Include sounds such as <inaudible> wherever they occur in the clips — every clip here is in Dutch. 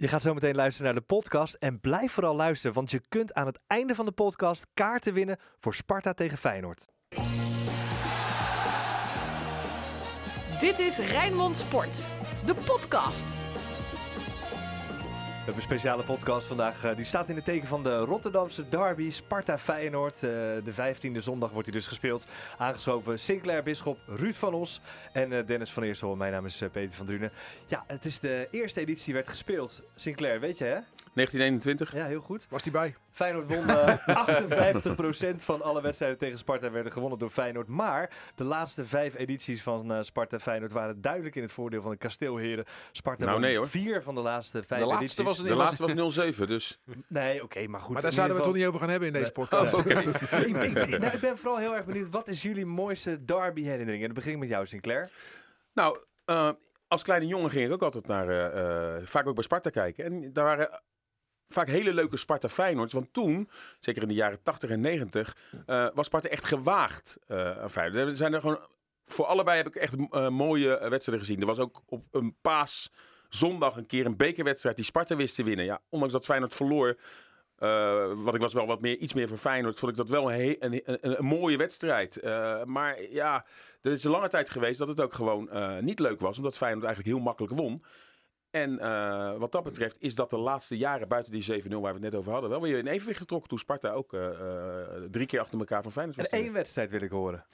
Je gaat zo meteen luisteren naar de podcast en blijf vooral luisteren, want je kunt aan het einde van de podcast kaarten winnen voor Sparta tegen Feyenoord. Dit is Rijnmond Sport, de podcast. We hebben een speciale podcast vandaag. eh, die staat in het teken van de Rotterdamse derby Sparta-Feyenoord. Eh, de 15e zondag wordt hij dus gespeeld. Aangeschoven Sinclair Bisschop, Ruud van Os en eh, Dennis van Eersel. Mijn naam is Peter van Drunen. Ja, het is de eerste editie werd gespeeld. Sinclair, weet je hè? 1921. Ja, heel goed. Was die bij? Feyenoord won eh <laughs> 58% van alle wedstrijden tegen Sparta werden gewonnen door Feyenoord. Maar de laatste vijf edities van eh, Sparta-Feyenoord waren duidelijk in het voordeel van de kasteelheren. Sparta Nou, won nee, hoor. vier van de laatste vijf De laatste edities. was De laatste was 07, dus... Nee, oké, maar goed. Maar daar zouden we het toch niet over gaan hebben in deze podcast. Oh, ik, ik, nou, ik ben vooral heel erg benieuwd. Wat is jullie mooiste derby-herinnering? En dan begin ik met jou, Sinclair. Nou, eh, als kleine jongen ging ik ook altijd naar... eh, eh, vaak ook bij Sparta kijken. En daar waren vaak hele leuke Sparta-Feyenoords. Want toen, zeker in de jaren 80 en 90, eh, was Sparta echt gewaagd eh aan Feyenoord. Er zijn er gewoon... Voor allebei heb ik echt eh, mooie wedstrijden gezien. Er was ook op een paaszondag een keer een bekerwedstrijd die Sparta wist te winnen. Ja, ondanks dat Feyenoord verloor... want ik was wel wat meer, iets meer voor Feyenoord. Vond ik dat wel een, een, mooie wedstrijd. Maar ja, er is een lange tijd geweest dat het ook gewoon niet leuk was. Omdat Feyenoord eigenlijk heel makkelijk won. En eh, wat dat betreft is dat de laatste jaren buiten die 7-0 waar we het net over hadden... wel weer in evenwicht getrokken toen Sparta ook eh, eh, drie keer achter elkaar van Feyenoord En was. één wedstrijd wil ik horen.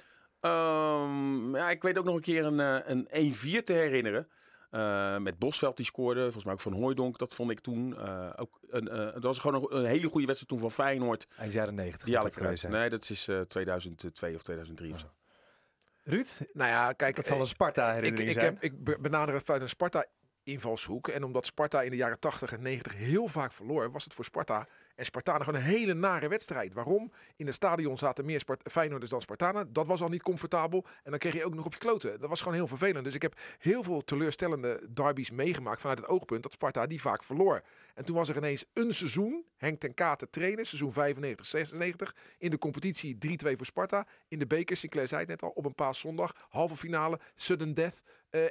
Ehm, ja, ik weet ook nog een keer een, eh, een 1-4 te herinneren. Eh, met Bosveld die scoorde, volgens mij ook Van Hooijdonk. Dat vond ik toen eh, ook een, eh, dat was gewoon een, een hele goede wedstrijd toen van Feyenoord. Hij is jaren 90. Die moet had dat ik. Nee, dat is eh 2002 of 2003 of zo. Ruud, Nou ja, kijk, dat zal een ik, Sparta-herinnering ik, zijn. ik benader het vanuit een Sparta-invalshoek. En omdat Sparta in de jaren 80 en 90 heel vaak verloor, was het voor Sparta en Spartanen gewoon een hele nare wedstrijd. Waarom? In het stadion zaten meer Spart Feyenoorders dan Spartanen. Dat was al niet comfortabel. En dan kreeg je ook nog op je kloten. Dat was gewoon heel vervelend. Dus ik heb heel veel teleurstellende derbies meegemaakt vanuit het oogpunt dat Sparta die vaak verloor. En toen was er ineens een seizoen, Henk ten Kate trainen, seizoen 95, 96. In de competitie 3-2 voor Sparta. In de beker, Sinclair zei het net al, op een paaszondag. Halve finale, sudden death. eh 1-0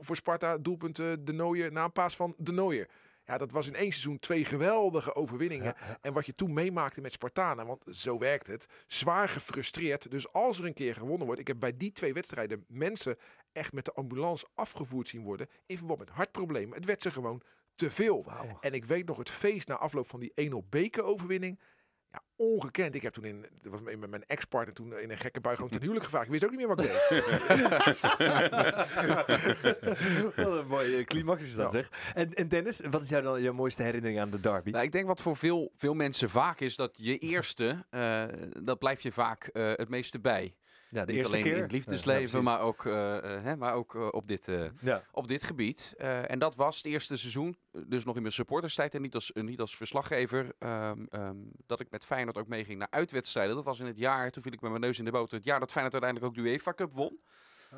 voor Sparta, doelpunt eh, De Nooijer na een paas van De Nooijer. Ja, dat was in één seizoen twee geweldige overwinningen. En wat je toen meemaakte met Spartanen, want zo werkt het, zwaar gefrustreerd. Dus als er een keer gewonnen wordt, ik heb bij die twee wedstrijden mensen echt met de ambulance afgevoerd zien worden in verband met hartproblemen. Het werd ze gewoon te veel. En ik weet nog het feest na afloop van die 1-0 bekeroverwinning. Ja, ongekend. Ik heb toen in, dat was met mijn ex-partner toen in een gekke bui gewoon ten <laughs> huwelijk gevraagd. Ik wist ook niet meer wat ik deed. <laughs> Wat een mooie climax is dat Ja. zeg. En, en Dennis, wat is jou dan jouw mooiste herinnering aan de derby? Nou, ik denk wat voor veel, veel mensen vaak is, dat je eerste, eh, dat blijf je vaak eh, het meeste bij. Ja, de Niet eerste alleen keer. in het liefdesleven, ja, maar ook, eh, eh, hè, maar ook eh, op, dit, op dit gebied. En dat was het eerste seizoen, dus nog in mijn supporterstijd en niet als, niet als verslaggever, ehm, ehm, dat ik met Feyenoord ook meeging naar uitwedstrijden. Dat was in het jaar, toen viel ik met mijn neus in de boter, het jaar dat Feyenoord uiteindelijk ook de UEFA Cup won.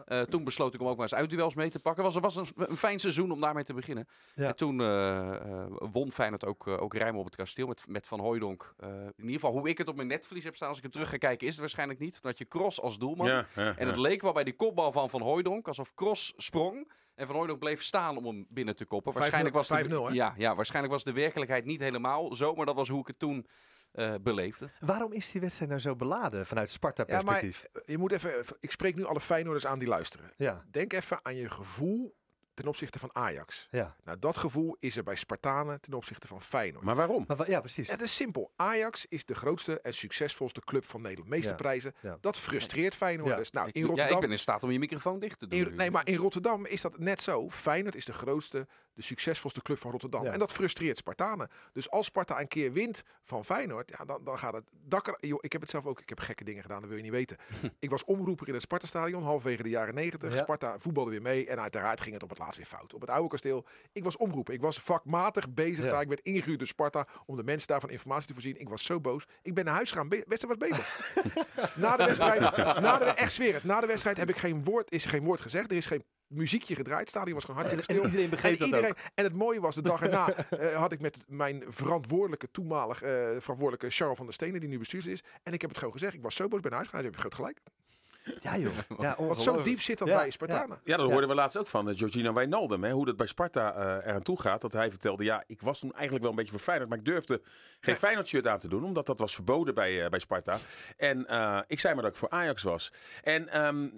Eh, toen besloot ik om ook maar eens uitduels mee te pakken. Was, was een, een fijn seizoen om daarmee te beginnen. Ja. En toen eh, eh, won Feyenoord ook, ook ruim op het kasteel met, met Van Hooijdonk. Eh, in ieder geval, hoe ik het op mijn netvlies heb staan als ik het terug ga kijken, is het waarschijnlijk niet. Dat je Cross als doelman. Ja, ja, En het leek wel bij die kopbal van Van Hooijdonk, alsof Cross sprong. En Van Hooijdonk bleef staan om hem binnen te koppen. Waarschijnlijk was, de, 5-0, hè? ja, ja, waarschijnlijk was de werkelijkheid niet helemaal zo, maar dat was hoe ik het toen eh, beleefde. Waarom is die wedstrijd nou zo beladen vanuit Ja, Sparta-perspectief? maar je moet even, ik spreek nu alle Feyenoorders aan die luisteren. Ja, Denk even aan je gevoel ten opzichte van Ajax. ja. Nou, dat gevoel is er bij Spartanen ten opzichte van Feyenoord. Maar waarom? Maar wa- ja, precies. Het is simpel. Ajax is de grootste en succesvolste club van Nederland. Meeste Ja, prijzen. ja. Dat frustreert Feyenoorders. Nou, in ja, Rotterdam... ik ben in staat om je microfoon dicht te doen. in- nee, maar in Rotterdam is dat net zo. Feyenoord is de grootste, de succesvolste club van Rotterdam. Ja. En dat frustreert Spartanen. Dus als Sparta een keer wint van Feyenoord, ja, dan, dan gaat het dak er- joh, Ik heb het zelf ook, ik heb gekke dingen gedaan, dat wil je niet weten. <laughs> ik was omroeper in het Sparta-stadion, halverwege de jaren 90. Ja. Sparta voetbalde weer mee en uiteraard ging het op het weer fout. Op het oude kasteel. Ik was omroeper. Ik was vakmatig bezig Ja. daar. Ik werd ingehuurd door Sparta om de mensen daarvan informatie te voorzien. Ik was zo boos. Ik ben naar huis gegaan. Wedstrijd was bezig. <laughs> na de wedstrijd, na de, echt zweer na de wedstrijd heb ik geen woord, is geen woord gezegd. Er is geen muziekje gedraaid. Het stadion was gewoon hartstikke <laughs> En stil. iedereen begreep en, dat ook. en het mooie was, de dag erna eh, had ik met mijn verantwoordelijke, toenmalig eh, verantwoordelijke Charles van der Stenen, die nu bestuurder is. En ik heb het gewoon gezegd. Ik was zo boos, ben naar huis gegaan. Heb je groot gelijk. <laughs> Ja joh. <laughs> Ja, Want zo diep zit dat Ja, bij Spartanen. Ja, dat Ja. hoorden we laatst ook van uh, Giorgino Wijnaldum. Hè, hoe dat bij Sparta eh eraan toe gaat. Dat hij vertelde, ja, ik was toen eigenlijk wel een beetje voor Feyenoord. Maar ik durfde geen Feyenoord shirt aan te doen. Omdat dat was verboden bij, eh, bij Sparta. En eh, ik zei maar dat ik voor Ajax was. En ehm,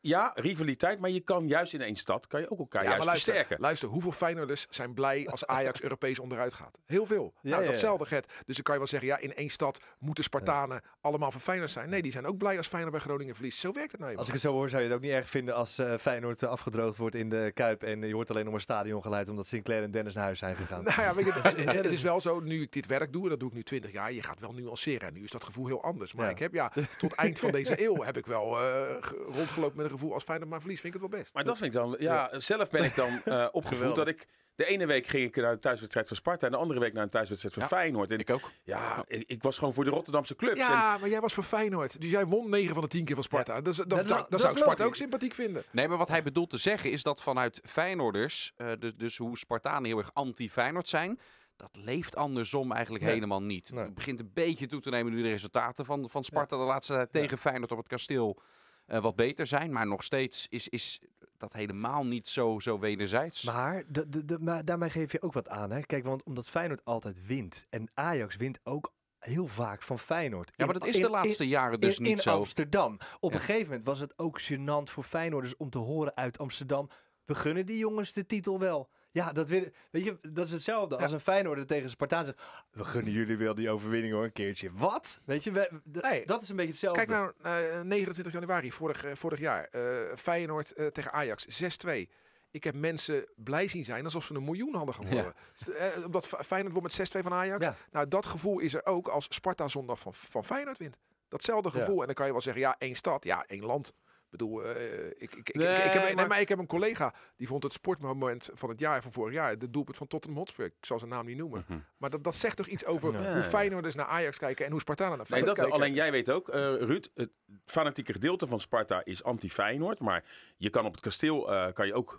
ja, rivaliteit. Maar je kan juist in één stad kan je ook elkaar Ja, juist maar luister, versterken. luister, hoeveel Feyenoorders zijn blij als <laughs> Ajax Europees onderuit gaat? Heel veel. Ja, nou, ja, datzelfde Gert. Dus dan kan je wel zeggen, ja, in één stad moeten Spartanen allemaal van Feyenoord zijn. Nee, die zijn ook blij als Feyenoord bij Groningen verliest. Zo werkt het nou Als ik het zo hoor, zou je het ook niet erg vinden als eh, Feyenoord eh, afgedroogd wordt in de Kuip. En je hoort alleen nog maar stadiongeluid omdat Sinclair en Dennis naar huis zijn gegaan. <laughs> Nou ja, weet je, <laughs> het, is- het is wel zo, nu ik dit werk doe, en dat doe ik nu 20 jaar, je gaat wel nuanceren. En nu is dat gevoel heel anders. Maar Ja. ik heb ja, tot eind van deze eeuw heb ik wel eh, ge- rondgelopen met gevoel als Feyenoord maar verliest, vind ik het wel best. Maar dat vind ik dan, ja, zelf ben ik dan <laughs> eh, opgevoed dat ik. De ene week ging ik naar een thuiswedstrijd van Sparta en de andere week naar een thuiswedstrijd van Ja, Feyenoord. En Ik ook. ja, ik, ik was gewoon voor de Rotterdamse clubs. En- Ja, maar jij was voor Feyenoord. Dus jij won 9 van de 10 keer van Sparta. Dus, dan dat- zou, dat zou ik Sparta ook sympathiek vinden. Nee, maar wat hij bedoelt te zeggen is dat vanuit Feyenoorders, eh, dus, dus hoe Spartanen heel erg anti-Feyenoord zijn, dat leeft andersom eigenlijk Nee. helemaal niet. Nee. Het begint een beetje toe te nemen nu de resultaten van, van Sparta de laatste tijd tegen Feyenoord op het kasteel eh, wat beter zijn. Maar nog steeds is, is dat helemaal niet zo, zo wederzijds. Maar, de, de, de, maar daarmee geef je ook wat aan. Hè? Kijk, want omdat Feyenoord altijd wint. En Ajax wint ook heel vaak van Feyenoord. ja, maar In- dat is in- de laatste jaren dus in, niet in zo. Amsterdam. Op Ja. een gegeven moment was het ook gênant voor Feyenoorders om te horen uit Amsterdam. We gunnen die jongens de titel wel. Ja, dat, weet je, dat is hetzelfde als een Feyenoorder tegen Spartaan zegt... We gunnen jullie wel die overwinning hoor, een keertje. Wat? Weet je, we- Nee. dat is een beetje hetzelfde. Kijk nou, eh, 29 januari vorig, eh, vorig jaar. eh, Feyenoord eh, tegen Ajax, 6-2. Ik heb mensen blij zien zijn alsof ze een miljoen hadden gewonnen. Eh, omdat Fe- Feyenoord won met 6-2 van Ajax. Ja. Nou, dat gevoel is er ook als Sparta zondag van, van Feyenoord wint. Datzelfde Ja. gevoel. En dan kan je wel zeggen, ja, één stad, ja, één land. Ik bedoel, eh, ik, ik, ik, Nee, ik, ik heb, nee, maar- ik heb een collega die vond het sportmoment van het jaar van vorig jaar de doelpunt van Tottenham Hotspur. Ik zal zijn naam niet noemen. Mhm. Maar dat, dat zegt toch iets over Ja. hoe Feyenoorders naar Ajax kijken en hoe Spartanen naar Nee, Feyenoord dat, kijken. alleen jij weet ook, eh, Ruud, het fanatieke gedeelte van Sparta is anti-Feyenoord. Maar je kan op het kasteel eh, kan je ook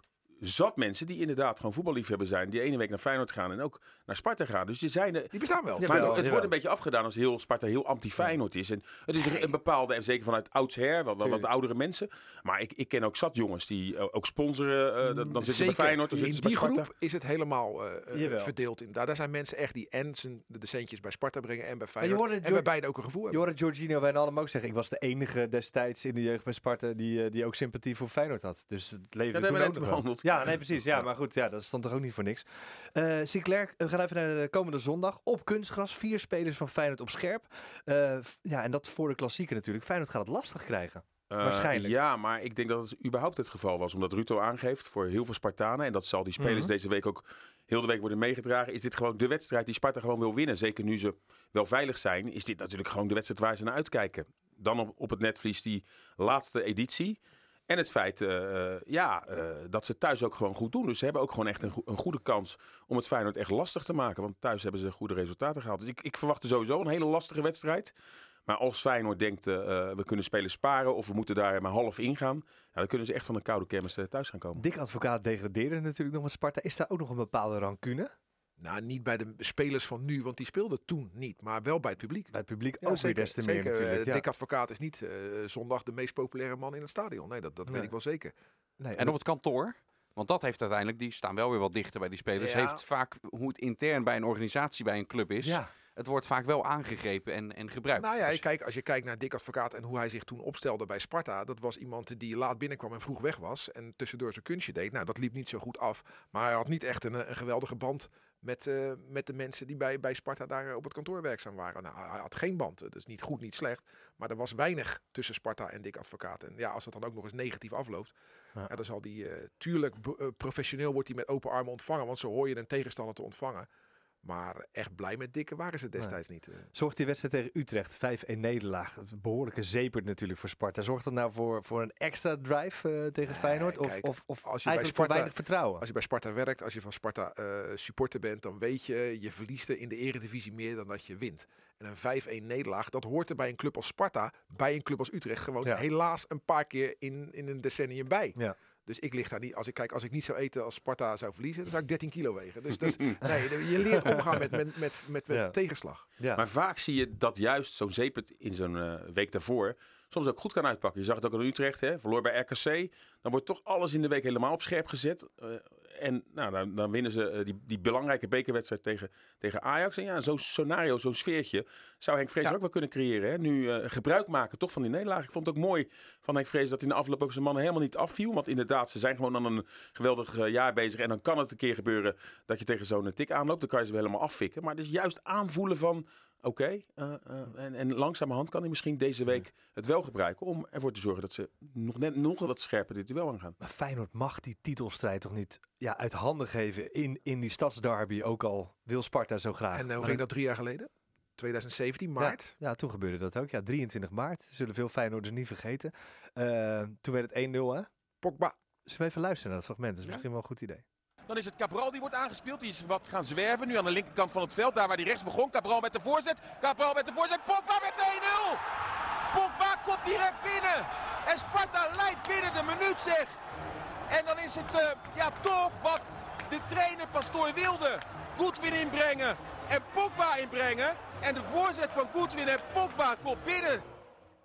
zat mensen die inderdaad gewoon voetballiefhebber zijn. Die ene week naar Feyenoord gaan en ook naar Sparta gaan. Dus er zijn er, Die bestaan wel. Ja, maar het wordt een beetje afgedaan als heel Sparta heel anti-Feyenoord is. En het is een, een bepaalde, en zeker vanuit oudsher, wat, wat, oudere mensen. Maar ik, ik ken ook zat jongens die eh, ook sponsoren. eh, dan, dan zitten ze bij. Feyenoord, dan in zitten ze die bij Sparta. groep is het helemaal eh, verdeeld. In. Daar, daar zijn mensen echt die en zijn, de, de centjes bij Sparta brengen en bij Feyenoord. En Geor- bij beide ook een gevoel Je hebben. hoorde Giorgino Wijnaldum ook zeggen... ik was de enige destijds in de jeugd bij Sparta... die, die ook sympathie voor Feyenoord had. Dus het leven Ja, we net nog. Ja, nee, precies. Ja, maar goed, ja, dat stond toch ook niet voor niks. Eh Sinclair, we gaan even naar de komende zondag. Op kunstgras, vier spelers van Feyenoord op scherp. Eh, ja, en dat voor de klassieker natuurlijk. Feyenoord gaat het lastig krijgen. Eh, Waarschijnlijk. Ja, maar ik denk dat het überhaupt het geval was. Omdat Ruto aangeeft voor heel veel Spartanen. En dat zal die spelers Mhm. deze week ook heel de week worden meegedragen. Is dit gewoon de wedstrijd die Sparta gewoon wil winnen. Zeker nu ze wel veilig zijn. Is dit natuurlijk gewoon de wedstrijd waar ze naar uitkijken. Dan op, op het netvlies die laatste editie. En het feit eh, eh, ja, eh, dat ze thuis ook gewoon goed doen. Dus ze hebben ook gewoon echt een, een goede kans om het Feyenoord echt lastig te maken. Want thuis hebben ze goede resultaten gehaald. Dus ik, ik verwacht er sowieso een hele lastige wedstrijd. Maar als Feyenoord denkt, we kunnen spelers sparen of we moeten daar maar half ingaan. Ja, dan kunnen ze echt van een koude kermis thuis gaan komen. Dick Advocaat degradeerde natuurlijk nog met Sparta. Is daar ook nog een bepaalde rancune? Nou, niet bij de spelers van nu, want die speelden toen niet. Maar wel bij het publiek. Bij het publiek Ja, ook zeker, weer des te zeker. meer natuurlijk. Eh, Ja. Dick Advocaat is niet eh, zondag de meest populaire man in het stadion. Nee, dat, dat Nee. weet ik wel zeker. Nee, En op het kantoor. Want dat heeft uiteindelijk, die staan wel weer wat dichter bij die spelers. Ja. Heeft vaak hoe het intern bij een organisatie, bij een club is. ja. Het wordt vaak wel aangegrepen en, en gebruikt. Nou ja, Dus- kijk, als je kijkt naar Dick Advocaat en hoe hij zich toen opstelde bij Sparta. Dat was iemand die laat binnenkwam en vroeg weg was. En tussendoor zijn kunstje deed. Nou, dat liep niet zo goed af. Maar hij had niet echt een, een geweldige band met, eh, met de mensen die bij, bij Sparta daar eh, op het kantoor werkzaam waren. Nou, hij had geen band. Dus niet goed, niet slecht. Maar er was weinig tussen Sparta en Dick Advocaat. En ja, als dat dan ook nog eens negatief afloopt. Ja. Ja. dan zal die, eh, tuurlijk, professioneel wordt hij met open armen ontvangen. Want zo hoor je een tegenstander te ontvangen. Maar echt blij met Dikke waren ze destijds niet. eh. Zorgt die wedstrijd tegen Utrecht, 5-1 nederlaag. Behoorlijke zepert natuurlijk voor Sparta. Zorgt dat nou voor, voor een extra drive eh, tegen Feyenoord? Of, kijk, of, of als je bij Sparta- weinig vertrouwen? Als je bij Sparta werkt, als je van Sparta eh, supporter bent, dan weet je, je verliest er in de eredivisie meer dan dat je wint. En een 5-1 nederlaag, dat hoort er bij een club als Sparta, bij een club als Utrecht, gewoon Ja. helaas een paar keer in, in een decennium bij. Ja. Dus ik lig daar niet, als ik kijk, als ik niet zou eten als Sparta zou verliezen, dan zou ik 13 kilo wegen. Dus, dus <laughs> nee, je leert omgaan met, met, met, met, met Ja. tegenslag. Ja. Maar vaak zie je dat juist zo'n zeepert in zo'n eh, week daarvoor soms ook goed kan uitpakken. Je zag het ook in Utrecht, hè, verloor bij RKC. Dan wordt toch alles in de week helemaal op scherp gezet. Eh, en nou, dan, dan winnen ze eh, die, die belangrijke bekerwedstrijd tegen, tegen Ajax. En ja, zo'n scenario, zo'n sfeertje zou Henk Vrees Ja. ook wel kunnen creëren. Hè? Nu eh, gebruik maken toch van die nederlaag. Ik vond het ook mooi van Henk Vrees dat in de afloop ook zijn mannen helemaal niet afviel. Want inderdaad, ze zijn gewoon aan een geweldig jaar bezig. En dan kan het een keer gebeuren dat je tegen zo'n tik aanloopt. Dan kan je ze wel helemaal affikken. Maar het is juist aanvoelen van... Oké, eh, eh, en, en langzamerhand kan hij misschien deze week het wel gebruiken om ervoor te zorgen dat ze nog net nog wat scherper dit duel aangaan. Maar Feyenoord mag die titelstrijd toch niet ja, uit handen geven in, in die stadsderby. Ook al wil Sparta zo graag. En eh, hoe ging dat drie jaar geleden? 2017, maart. Ja, ja, toen gebeurde dat ook. Ja, 23 maart. Zullen veel Feyenoorders niet vergeten. Toen werd het 1-0 hè. Pogba. Zullen we even luisteren naar dat fragment? Dat is misschien wel een goed idee. Dan is het Cabral die wordt aangespeeld. Die is wat gaan zwerven. Nu aan de linkerkant van het veld. Daar waar hij rechts begon. Cabral met de voorzet. Cabral met de voorzet. Pogba met de 1-0. Pogba komt direct binnen. En Sparta leidt binnen de minuut zeg. En dan is het eh, ja, toch wat de trainer Pastoor wilde. Goodwin inbrengen. En Pogba inbrengen. En de voorzet van Goodwin en Pogba komt binnen.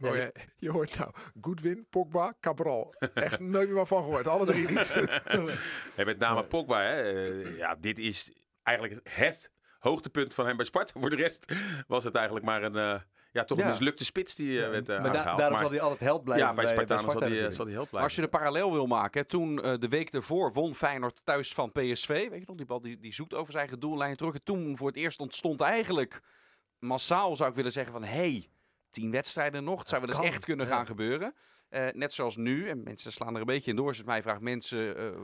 Oh, ja, <laughs> je hoort nou Goodwin, Pogba, Cabral. <laughs> Echt nooit meer van gehoord. Alle drie niet. <laughs> En met name Pogba, hè, eh, ja, dit is eigenlijk het hoogtepunt van hem bij Sparta. Voor de rest was het eigenlijk maar een, eh, ja, toch een Ja. mislukte spits die eh, werd eh, maar da- aangehaald. daarom Maar- zal hij altijd held blijven. ja, bij Sparta zal Sparta hij, natuurlijk. zal hij held Maar blijven. als je de parallel wil maken, hè, toen eh, de week ervoor won Feyenoord thuis van PSV. Weet je nog, die bal die, die zoekt over zijn eigen doellijn terug. En toen voor het eerst ontstond eigenlijk massaal, zou ik willen zeggen, van hey, tien wedstrijden nog. Het zou wel eens echt kunnen ja. gaan gebeuren. Eh, net zoals nu, en mensen slaan er een beetje in door. Als het mij vraagt, mensen eh,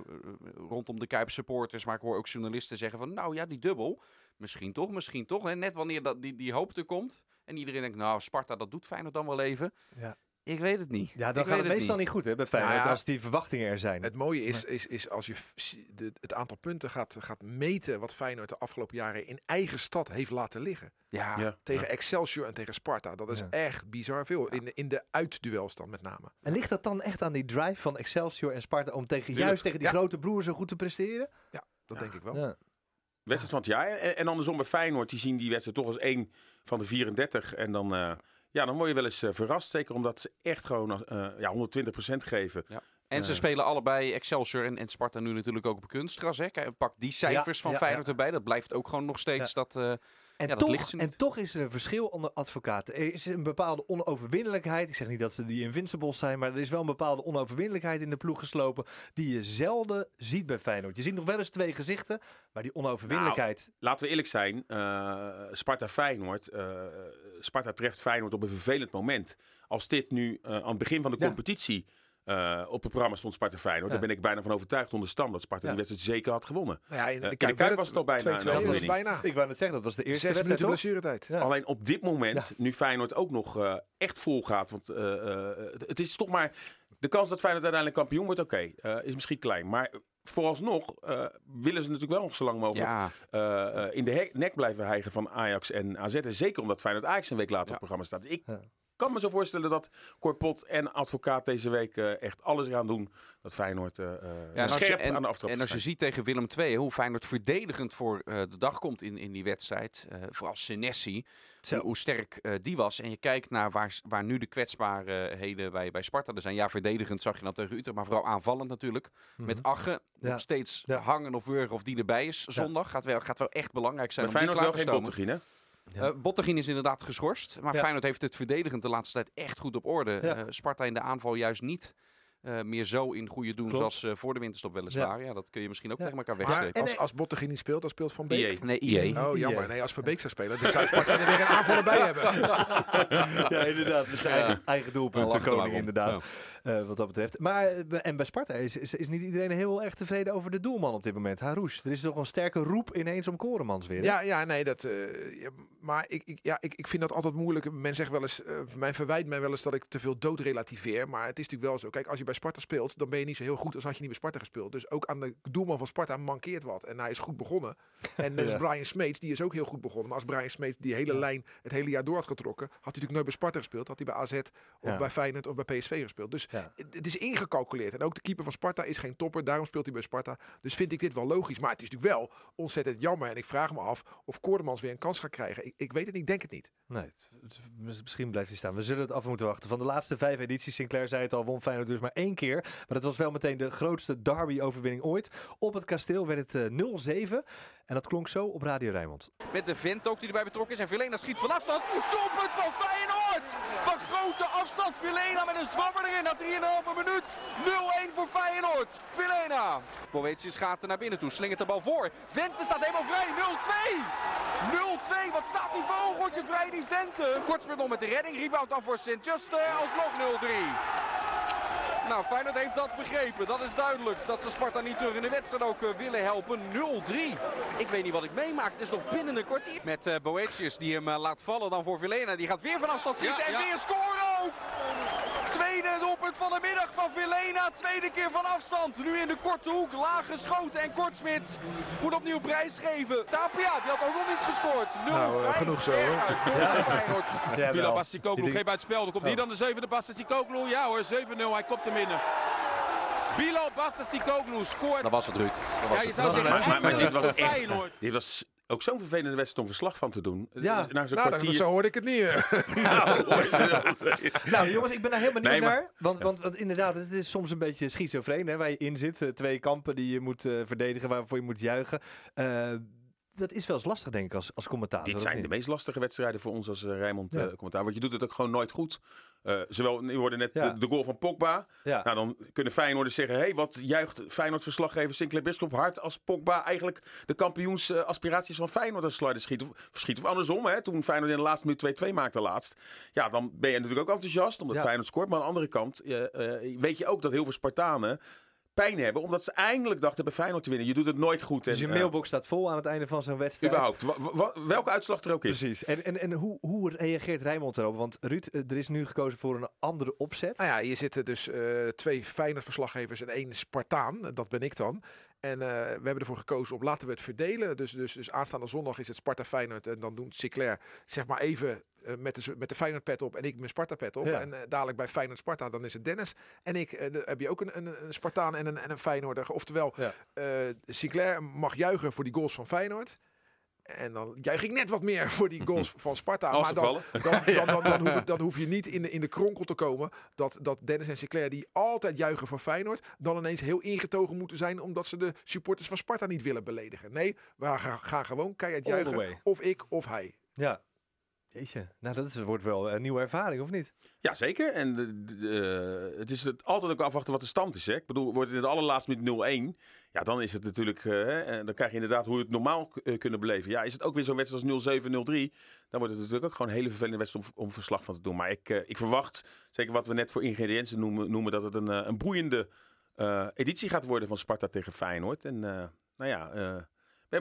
rondom de Kuip supporters, maar ik hoor ook journalisten zeggen van, nou ja, die dubbel, misschien toch, misschien toch. En net wanneer dat, die, die hoop er komt, en iedereen denkt, nou, Sparta, dat doet Feyenoord dan wel even. Ja. Ik weet het niet. Ja, Ik dan weet gaat het meestal niet goed hè, bij Feyenoord. Nou ja, als die verwachtingen er zijn. Het mooie is, is, is als je de, het aantal punten gaat, gaat meten wat Feyenoord de afgelopen jaren in eigen stad heeft laten liggen. Ja, Ja. Tegen Excelsior en tegen Sparta. Dat is Ja. echt bizar veel. In, de- in de uitduels dan met name. En ligt dat dan echt aan die drive van Excelsior en Sparta om tegen, Tuurlijk. juist tegen die Ja. grote broer zo goed te presteren? Dat denk ik wel. Ja. Wedstrijd van het jaar. En, en andersom bij Feyenoord, die zien die wedstrijd toch als één van de 34. En dan, eh, ja, dan word je wel eens eh, verrast. Zeker omdat ze echt gewoon eh, ja, 120% geven. En ze Eh. spelen allebei Excelsior en, en Sparta nu natuurlijk ook op kunstgras. Hè. Kijk, Pak die cijfers van ja, Feyenoord ja. erbij. Dat blijft ook gewoon nog steeds dat... eh, En, Ja, toch, en toch is er een verschil onder advocaten. Er is een bepaalde onoverwinnelijkheid. Ik zeg niet dat ze die invincibles zijn, maar er is wel een bepaalde onoverwinnelijkheid in de ploeg geslopen die je zelden ziet bij Feyenoord. Je ziet nog wel eens twee gezichten, maar die onoverwinnelijkheid... Laten we eerlijk zijn, eh, Sparta-Feyenoord. eh, Sparta treft Feyenoord op een vervelend moment. Als dit nu eh, aan het begin van de Ja. Eh, op het programma stond Sparta-Feyenoord... Ja. dan ben ik bijna van overtuigd onder stam dat Sparta Ja. die wedstrijd zeker had gewonnen. Nou ja, in Eh, in de Kuip werd was het al bijna 2-2 een was het overwinning. bijna. ik wou net zeggen, dat was de eerste Zes wedstrijd, blessuretijd. Ja. Alleen op dit moment, nu Feyenoord ook nog eh, echt vol gaat. Want eh, eh, het is toch maar. De kans dat Feyenoord uiteindelijk kampioen wordt, oké, eh, is misschien klein. Maar vooralsnog eh, willen ze natuurlijk wel nog zo lang mogelijk ja, eh, eh, in de nek blijven hijgen van Ajax en AZ. En zeker omdat Feyenoord Ajax een week later Ja. op het programma staat. Dus ik Ja. Kan me zo voorstellen dat Corpot en Advocaat deze week eh, echt alles gaan doen. Dat Feyenoord je- scherp en- aan de aftrap En als je ziet tegen Willem II hoe Feyenoord verdedigend voor de dag komt in, in die wedstrijd. vooral Senesi, hoe, hoe sterk die was. En je kijkt naar waar, waar nu de kwetsbaarheden bij, bij Sparta er zijn. Ja, verdedigend zag je dan tegen Utrecht, maar vooral aanvallend natuurlijk. Met Mhm. Ja. nog steeds Ja. hangen of wurgen of die erbij is zondag. Gaat, wel, gaat wel echt belangrijk zijn om die Feyenoord klaar wel te geen hè? Ja. Eh, Bottegien is inderdaad geschorst. Maar Ja. Feyenoord heeft het verdedigend de laatste tijd echt goed op orde. Ja. Eh, Sparta in de aanval juist niet eh, meer zo in goede doen Klopt. zoals eh, voor de winterstop weliswaar. Ja. dat kun je misschien ook Ja. tegen elkaar Maar wegstrepen. En- als, als Bottegien niet speelt, dan speelt Van Beek. IE. Nee, IE. Oh, jammer. Nee, als Verbeek zou spelen, dan zou Sparta er weer een aanvaller bij hebben. ja, inderdaad. Met zijn eigen, eigen doelpunt, we koning maar inderdaad. Eh, wat dat betreft. Maar eh, bij- en bij Sparta is, is, is niet iedereen heel erg tevreden over de doelman op dit moment. Harouche. Er is toch een sterke roep ineens om Koremans weer. hè? Ja, ja, nee, dat. eh, ja, maar ik, ik, ja, ik, ik vind dat altijd moeilijk. Men zegt wel eens, eh men verwijt mij wel eens dat ik te veel dood relativeer. Maar het is natuurlijk wel zo. Kijk, als je bij bij Sparta speelt, dan ben je niet zo heel goed als had je niet bij Sparta gespeeld. Dus ook aan de doelman van Sparta mankeert wat. En hij is goed begonnen. <laughs> En als Ja. Brian Smeets, die is ook heel goed begonnen. Maar als Brian Smeets die hele lijn het hele jaar door had getrokken, had hij natuurlijk nooit bij Sparta gespeeld. Had hij bij AZ of Ja. bij Feyenoord of bij PSV gespeeld. Dus het, is ingecalculeerd. En ook de keeper van Sparta is geen topper. Daarom speelt hij bij Sparta. Dus vind ik dit wel logisch. Maar het is natuurlijk wel ontzettend jammer. En ik vraag me af of Koordemans weer een kans gaat krijgen. Ik, ik weet het niet, ik denk het niet. Nee, het- misschien blijft hij staan. We zullen het af moeten wachten. Van de laatste vijf edities, Sinclair zei het al, won Feyenoord dus maar één keer. Maar dat was wel meteen de grootste derby-overwinning ooit. Op het kasteel werd het eh, 0-7. En dat klonk zo op Radio Rijnmond. Met de vent ook die erbij betrokken is. En Vilena schiet van afstand. Doelpunt van Feyenoord! Van grote afstand. Vilena met een zwammer erin na 3,5 minuut. 0-1 voor Feyenoord. Vilena. Boetius gaat er naar binnen toe. Slingert de bal voor. Vente staat helemaal vrij. 0-2. 0-2. Wat staat die vogeltje vrij, die Vente? Kortsmit met de redding. Rebound dan voor Sint-Juste. Alsnog 0-3. Nou, Feyenoord heeft dat begrepen. Dat is duidelijk. Dat ze Sparta niet terug in de wedstrijd ook eh, willen helpen. 0-3. Ik weet niet wat ik meemaak. Het is nog binnen een kwartier. Met Boetius die hem eh, laat vallen dan voor Vilena. Die gaat weer van afstand schieten en weer scoren ook. Tweede doelpunt van de middag van Vilena. Tweede keer van afstand. Nu in de korte hoek. Laag geschoten. En Kortsmit moet opnieuw prijs geven. Tapia, die had ook nog niet gescoord. 0 Nou, eh, genoeg zo, hoor. Feyenoord. Ja, wel. Bastikoglu geeft uit spel. Dan komt hier dan de zevende Bastikoglu. Ja hoor, 7-0. Hij kopt hem binnen. Bilal Bastikoglu scoort. Dat was het, Ruud. Dat was Ja, je het. zou zeggen, Maar, maar, maar dit was echt... Feyenoord. Dit was ook zo'n vervelende wedstrijd om verslag van te doen. Ja. Na zo'n Nou, kwartier... dan, zo hoorde ik het niet. eh. <laughs> Nou. <laughs> Nou jongens, ik ben daar heel benieuwd Nee, maar- naar. Want, want, want inderdaad, het is soms een beetje schizofreen hè, waar je in zit. Eh, twee kampen die je moet eh, verdedigen, waarvoor je moet juichen. Eh, dat is wel eens lastig denk ik als, als commentator. Dit zijn de meest lastige wedstrijden voor ons als uh, Rijnmond Ja. eh, commentaar. Want je doet het ook gewoon nooit goed. Eh, zowel, je hoorde net Ja. eh, de goal van Pogba. Ja. Nou, dan kunnen Feyenoorders zeggen... Hey, wat juicht Feyenoord-verslaggever Sinclair Bisschop hard... als Pogba eigenlijk de kampioensaspiraties van Feyenoord als sluiter schiet. Of, verschiet. Of andersom, hè, toen Feyenoord in de laatste minuut 2-2 maakte laatst. Ja, dan ben je natuurlijk ook enthousiast omdat Ja. Feyenoord scoort. Maar aan de andere kant eh, eh, weet je ook dat heel veel Spartanen... pijn hebben, omdat ze eindelijk dachten bij Feyenoord te winnen. Je doet het nooit goed. Dus je en, eh, mailbox staat vol aan het einde van zo'n wedstrijd. überhaupt. Welke uitslag er ook is. Precies. En, en, en hoe, hoe reageert Rijnmond erop? Want Ruud, eh, er is nu gekozen voor een andere opzet. Nou ja, hier zitten dus eh, twee fijne verslaggevers en één Spartaan. Dat ben ik dan. En eh, we hebben ervoor gekozen om laten we het verdelen. Dus, dus, dus aanstaande zondag is het Sparta Feyenoord. En dan doet Sinclair zeg maar even eh, met, de, met de Feyenoord pet op en ik mijn Sparta pet op. Ja. En eh, dadelijk bij Feyenoord Sparta dan is het Dennis. En ik, heb je ook een, een, een Spartaan en een, en een Feyenoorder. Oftewel, Ja. Sinclair mag juichen voor die goals van Feyenoord. En dan juich ik net wat meer voor die <laughs> goals van Sparta. Als maar dan, dan, <laughs> dan, dan, dan, hoef, je- dan hoef je niet in de, in de kronkel te komen dat, dat Dennis en Sinclair die altijd juichen voor Feyenoord, dan ineens heel ingetogen moeten zijn omdat ze de supporters van Sparta niet willen beledigen. Nee, we gaan, gaan gewoon keihard juichen. Of ik of hij. Ja. Jeetje. Nou, dat is, wordt wel een nieuwe ervaring, of niet? Ja, zeker. En de, de- het is het altijd ook afwachten wat de stand is. Hè? Ik bedoel, wordt het in de allerlaatste minuut 0-1. Ja, dan is het natuurlijk. eh, en dan krijg je inderdaad hoe we het normaal eh, kunnen beleven. Ja, is het ook weer zo'n wedstrijd als 0-7, 0-3. Dan wordt het natuurlijk ook gewoon een hele vervelende wedstrijd om, verslag van te doen. Maar ik, eh, ik verwacht, zeker wat we net voor ingrediënten noemen, noemen dat het een, eh, een boeiende eh, editie gaat worden van Sparta tegen Feyenoord. En eh, nou ja.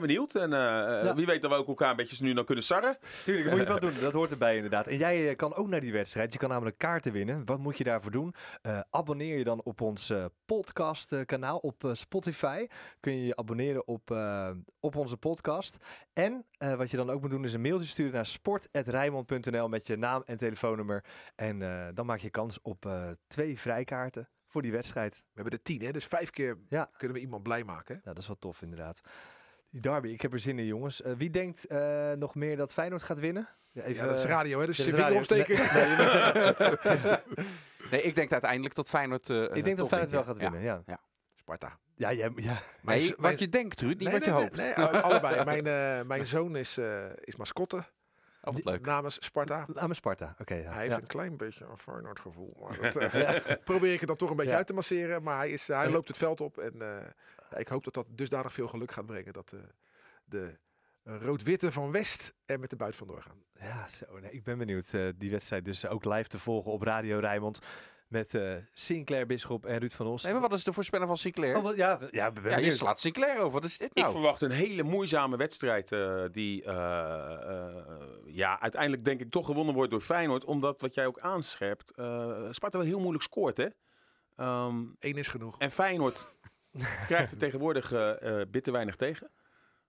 Ben benieuwd. En eh, eh, Ja. wie weet dat we ook elkaar een beetje nu dan kunnen sarren. Tuurlijk, dat moet je wel <laughs> doen. Dat hoort erbij inderdaad. En jij eh, kan ook naar die wedstrijd. Je kan namelijk kaarten winnen. Wat moet je daarvoor doen? Eh, abonneer je dan op ons eh, podcastkanaal op Spotify. Kun je je abonneren op, eh, op onze podcast. En eh, wat je dan ook moet doen is een mailtje sturen naar sport.rijmond.nl met je naam en telefoonnummer. En eh, dan maak je kans op eh, twee vrijkaarten voor die wedstrijd. We hebben er tien, hè? dus vijf keer Ja. kunnen we iemand blij maken. hè? Nou, dat is wel tof inderdaad. Die derby, ik heb er zin in jongens. Eh, wie denkt eh, nog meer dat Feyenoord gaat winnen? Ja, even, Ja, dat is eh, radio, hè? dus je is vinger opsteken. Nee, <laughs> nee, ik denk uiteindelijk dat Feyenoord... eh, ik denk dat Feyenoord wel gaat ja. winnen, ja. Sparta. Ja, jij, ja. Mijn Nee, z- wat mijn- je denkt, Ruud, niet Nee, wat je nee, hoopt. Nee, nee, allebei. Mijn, eh, mijn zoon is, eh, is mascotte Oh, wat leuk. namens Sparta. Mijn Sparta. Oké, ja. Hij heeft ja. een klein beetje een Feyenoord gevoel. Maar <laughs> dat eh, <laughs> probeer ik het dan toch een beetje Ja. uit te masseren. Maar hij, is, hij loopt het veld op. En eh, ja, ik hoop dat dat dusdanig veel geluk gaat brengen. Dat eh, de rood-witte van West er met de buit vandoor gaan. Ja, zo. Nee, ik ben benieuwd. eh, die wedstrijd dus ook live te volgen op Radio Rijnmond. Met eh, Sinclair Bisschop en Ruud van Os. Nee, maar wat is de voorspeller van Sinclair? Oh, wat- ja, ja, ik ben ja, je slaat Sinclair over. Wat is dit Ik nou? verwacht een hele moeizame wedstrijd. eh, die eh, eh, ja, uiteindelijk denk ik toch gewonnen wordt door Feyenoord. Omdat wat jij ook aanscherpt. eh Sparta wel heel moeilijk scoort. Hè? Ehm, Eén is genoeg. en Feyenoord <laughs> krijgt er tegenwoordig bitter weinig tegen.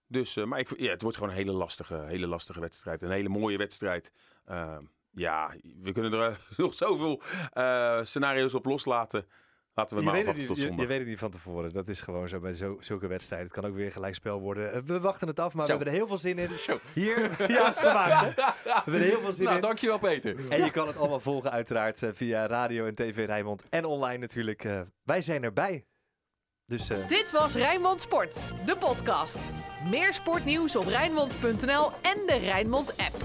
Dus, eh, maar ik, ja, het wordt gewoon een hele lastige, hele lastige wedstrijd. Een hele mooie wedstrijd. Ja, we kunnen er eh, <laughs> nog zoveel eh, scenario's op loslaten. Laten we Je maar afwachten niet, tot je, zondag. je weet het niet van tevoren. Dat is gewoon zo bij zo, zulke wedstrijden. Het kan ook weer gelijkspel worden. Eh, We wachten het af, maar Zo. we hebben er heel veel zin in. <laughs> Zo. Hier, ja, is gemaakt. Hè? <laughs> We hebben er heel veel zin Nou, in. dankjewel Peter. En je kan het allemaal volgen uiteraard via radio en tv Rijnmond. En online natuurlijk. eh, wij zijn erbij. Dus eh, Dit was Rijnmond Sport, de podcast. Meer sportnieuws op Rijnmond.nl en de Rijnmond app.